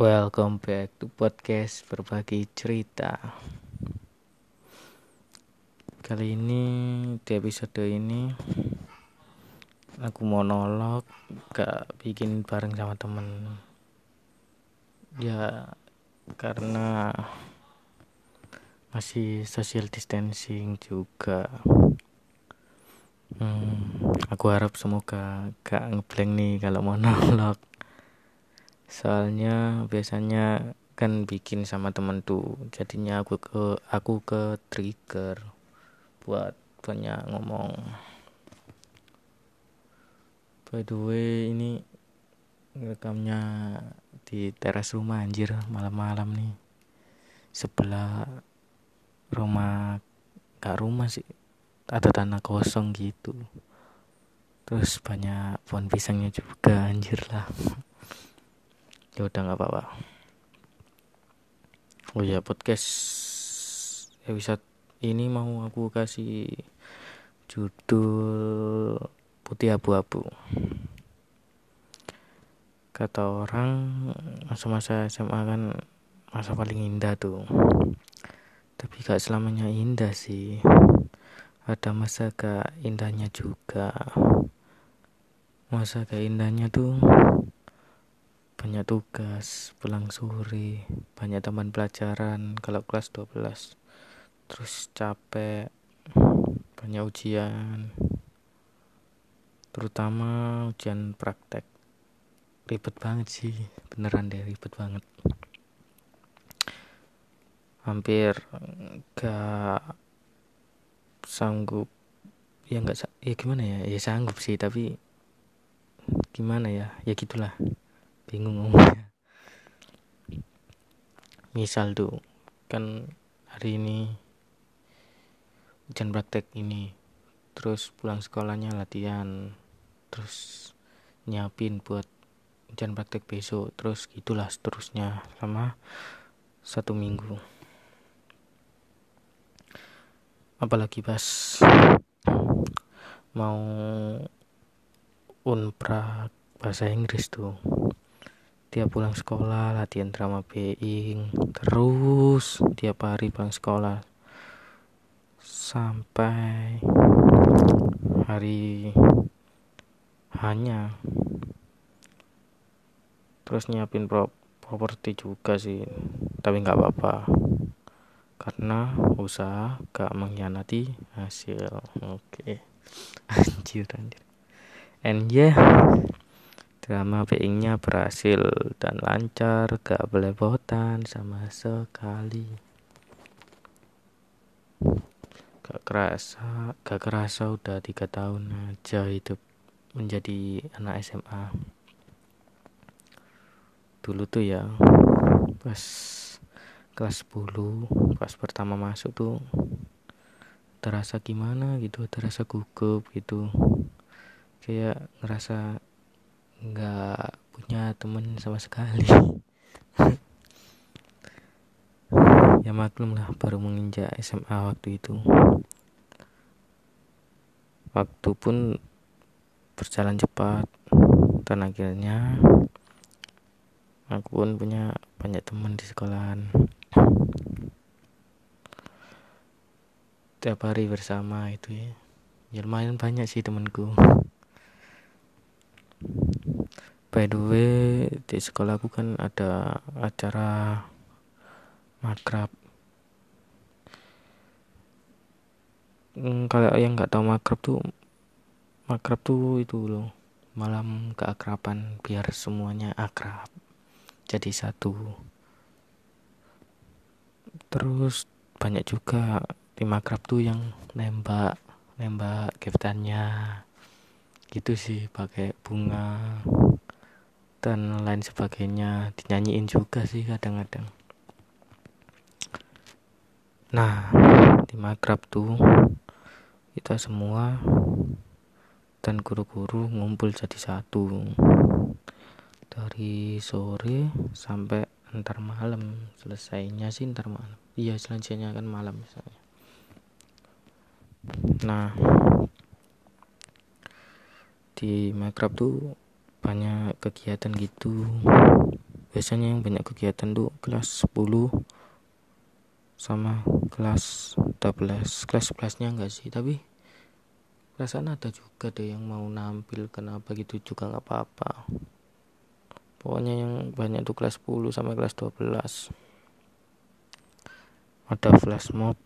Welcome back to podcast berbagi cerita. Kali ini di episode ini aku monolog gak bikin bareng sama temen. Ya karena masih social distancing juga. Hmm, aku harap semoga gak ngeblank nih kalau monolog soalnya biasanya kan bikin sama temen tuh jadinya aku ke aku ke trigger buat banyak ngomong. By the way ini rekamnya di teras rumah anjir malam-malam nih. Sebelah rumah gak rumah sih ada tanah kosong gitu. Terus banyak pohon pisangnya juga anjir lah ya udah nggak apa-apa. Oh ya podcast episode ini mau aku kasih judul putih abu-abu. Kata orang masa-masa SMA kan masa paling indah tuh. Tapi gak selamanya indah sih. Ada masa gak indahnya juga. Masa gak indahnya tuh banyak tugas pulang sore banyak teman pelajaran kalau kelas 12 terus capek banyak ujian terutama ujian praktek. Ribet banget sih beneran deh ribet banget. Hampir gak sanggup ya nggak ya gimana ya? Ya sanggup sih tapi gimana ya? Ya gitulah bingung ngomongnya. Misal tuh kan hari ini ujian praktek ini terus pulang sekolahnya latihan terus nyiapin buat ujian praktek besok terus gitulah seterusnya sama satu minggu. Apalagi pas mau unprak bahasa Inggris tuh tiap pulang sekolah latihan drama being terus tiap hari pulang sekolah. Sampai hari hanya. Terus nyiapin pro properti juga sih tapi nggak apa-apa. Karena usaha gak mengkhianati hasil. Oke. Okay. anjir anjir. And yeah Drama beingnya berhasil dan lancar, gak belepotan sama sekali. Gak kerasa, gak kerasa udah tiga tahun aja hidup menjadi anak SMA. Dulu tuh ya, pas kelas 10, pas pertama masuk tuh terasa gimana gitu, terasa gugup gitu. Kayak ngerasa nggak punya temen sama sekali. Ya maklum lah baru menginjak SMA waktu itu. Waktu pun berjalan cepat dan akhirnya aku pun punya banyak teman di sekolahan. Tiap hari bersama itu ya, ya lumayan banyak sih temanku by the way di sekolahku kan ada acara makrab. Hmm, kalau yang nggak tahu makrab tuh makrab tuh itu loh malam keakraban biar semuanya akrab. Jadi satu. Terus banyak juga di makrab tuh yang nembak nembak gebetannya gitu sih pakai bunga dan lain sebagainya. Dinyanyiin juga sih kadang-kadang. Nah di makrab tuh kita semua dan guru-guru ngumpul jadi satu. Dari sore sampai antar malam. Selesainya sih antar malam iya selanjutnya kan malam misalnya. Nah di makrab tuh banyak kegiatan gitu. Biasanya yang banyak kegiatan tuh kelas 10 sama kelas 12 kelas 11 nya enggak sih tapi perasaan ada juga deh yang mau nampil kenapa gitu juga nggak apa-apa. Pokoknya yang banyak tuh kelas 10 sampai kelas 12 ada flash mob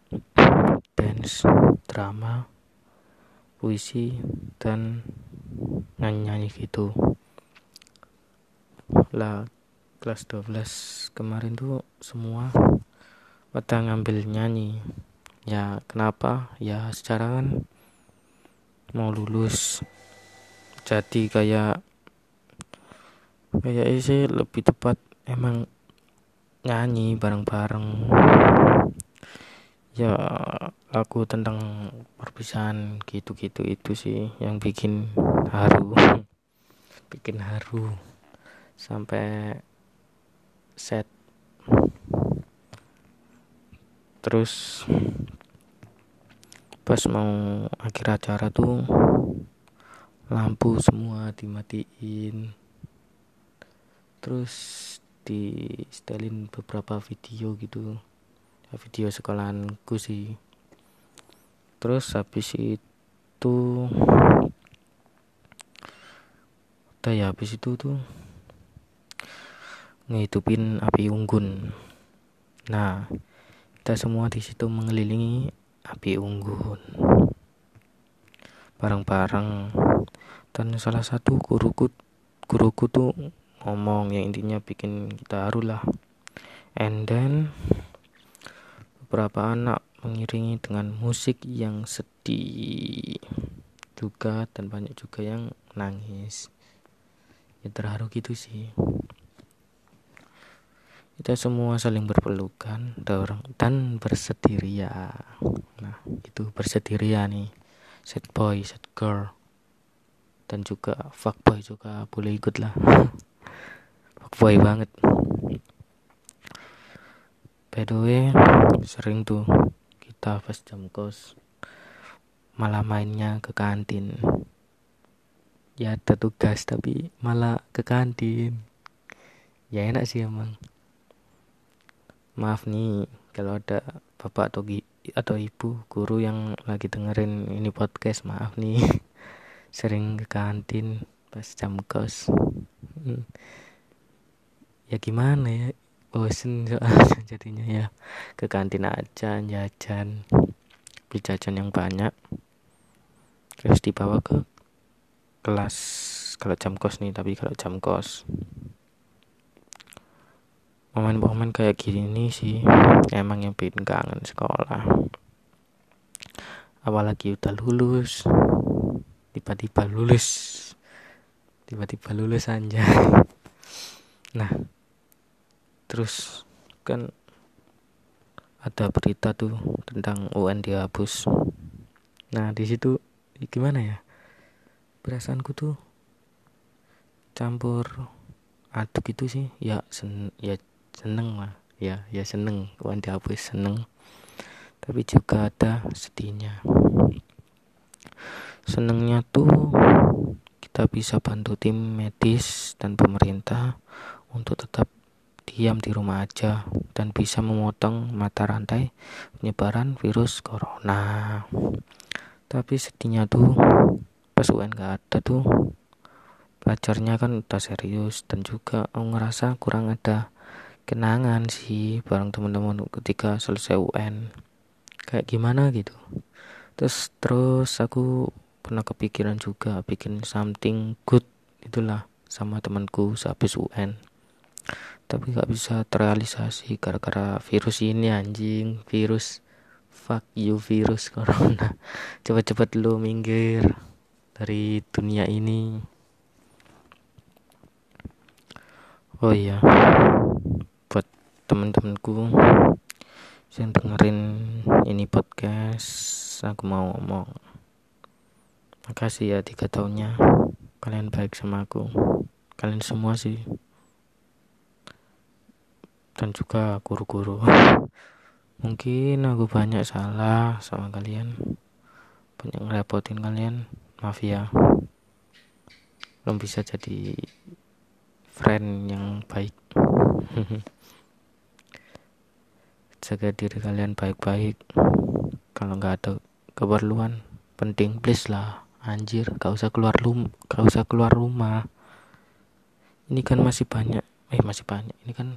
dance drama puisi dan nyanyi-nyanyi gitu lah kelas 12 kemarin tuh semua pada ngambil nyanyi. Ya kenapa? Ya secara kan mau lulus. Jadi kayak kayak sih lebih tepat emang nyanyi bareng-bareng. Ya lagu tentang perpisahan gitu-gitu itu sih yang bikin haru. Bikin haru sampai set. Terus pas mau akhir acara tuh lampu semua dimatiin. Terus di setelin beberapa video gitu. Video sekolahanku sih. Terus habis itu udah ya habis itu tuh ngehidupin api unggun. Nah kita semua di situ mengelilingi api unggun. Bareng-bareng dan salah satu guruku guruku tuh ngomong yang intinya bikin kita haru lah. And then beberapa anak mengiringi dengan musik yang sedih juga dan banyak juga yang nangis. Ya terharu gitu sih kita semua saling berpelukan dan berseteria. Nah itu berseteria nih. Set boy set girl. Dan juga fuck boy juga boleh ikut lah. Fuck boy banget. By the way sering tuh kita pas jam kos malah mainnya ke kantin. Ya ada tugas tapi malah ke kantin. Ya enak sih emang maaf nih kalau ada bapak atau atau ibu guru yang lagi dengerin ini podcast maaf nih. Sering ke kantin pas jam kos. Hmm. ya gimana ya? Bosen soalnya jadinya ya. Ke kantin aja jajan. Beli jajan yang banyak. Terus dibawa ke kelas kalau jam kos nih tapi kalau jam kos momen-momen kayak gini sih emang yang bikin kangen sekolah. Apalagi udah lulus tiba-tiba lulus tiba-tiba lulus aja nah terus kan ada berita tuh tentang UN dihapus nah di situ gimana ya? Perasaanku tuh campur aduk itu sih. Ya sen ya seneng lah. Ya ya seneng. Kawan dihapus seneng. Tapi juga ada sedihnya. Senengnya tuh kita bisa bantu tim medis dan pemerintah untuk tetap diam di rumah aja dan bisa memotong mata rantai penyebaran virus corona. Tapi sedihnya tuh pas UN gak ada tuh belajarnya kan udah serius dan juga ngerasa kurang ada kenangan sih bareng teman-teman ketika selesai UN kayak gimana gitu. Terus terus aku pernah kepikiran juga bikin something good itulah sama temanku sehabis UN tapi gak bisa terrealisasi gara-gara virus ini anjing. Virus. Fuck you virus corona. Cepet-cepet lu minggir dari dunia ini. Oh iya teman-temanku yang dengerin ini podcast aku mau ngomong. Makasih ya tiga tahunnya. Kalian baik sama aku. Kalian semua sih. Dan juga guru-guru. Mungkin aku banyak salah sama kalian. Banyak ngerepotin kalian. Maaf ya. Belum bisa jadi friend yang baik jaga diri kalian baik-baik. Kalau nggak ada keperluan penting please lah. Anjir gak usah keluar rum gak usah keluar rumah. Ini kan masih banyak eh masih banyak. Ini kan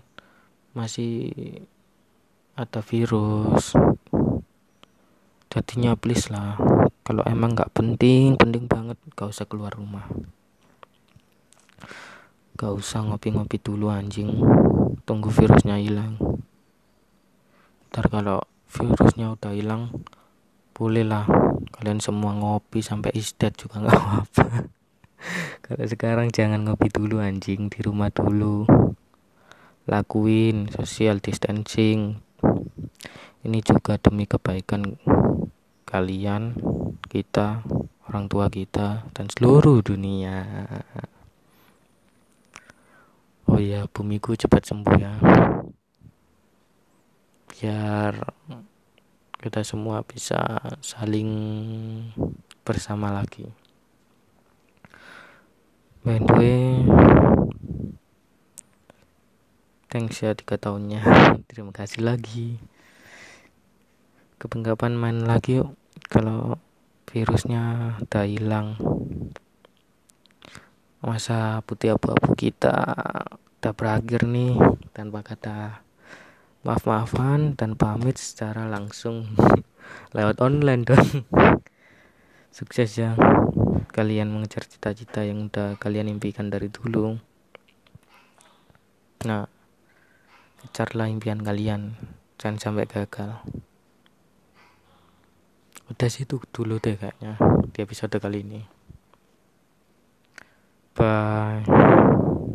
masih ada virus. Jadinya please lah kalau emang nggak penting penting banget gak usah keluar rumah. Gak usah ngopi-ngopi dulu anjing. Tunggu virusnya hilang ntar kalau virusnya udah hilang bolehlah kalian semua ngopi sampai istet juga nggak apa-apa. Kalau sekarang jangan ngopi dulu anjing di rumah dulu. Lakuin social distancing. Ini juga demi kebaikan kalian kita orang tua kita dan seluruh dunia. Oh ya bumiku cepat sembuh ya biar kita semua bisa saling bersama lagi. By the way thanks ya tiga tahunnya. Terima kasih lagi. Kebengkapan main lagi yuk kalau virusnya udah hilang. Masa putih abu-abu kita udah berakhir nih tanpa kata maaf-maafan dan pamit secara langsung. Lewat online dong. Sukses ya. Kalian mengejar cita-cita yang udah kalian impikan dari dulu. Nah kejarlah impian kalian. Jangan sampai gagal. Udah situ dulu deh kayaknya di episode kali ini. Bye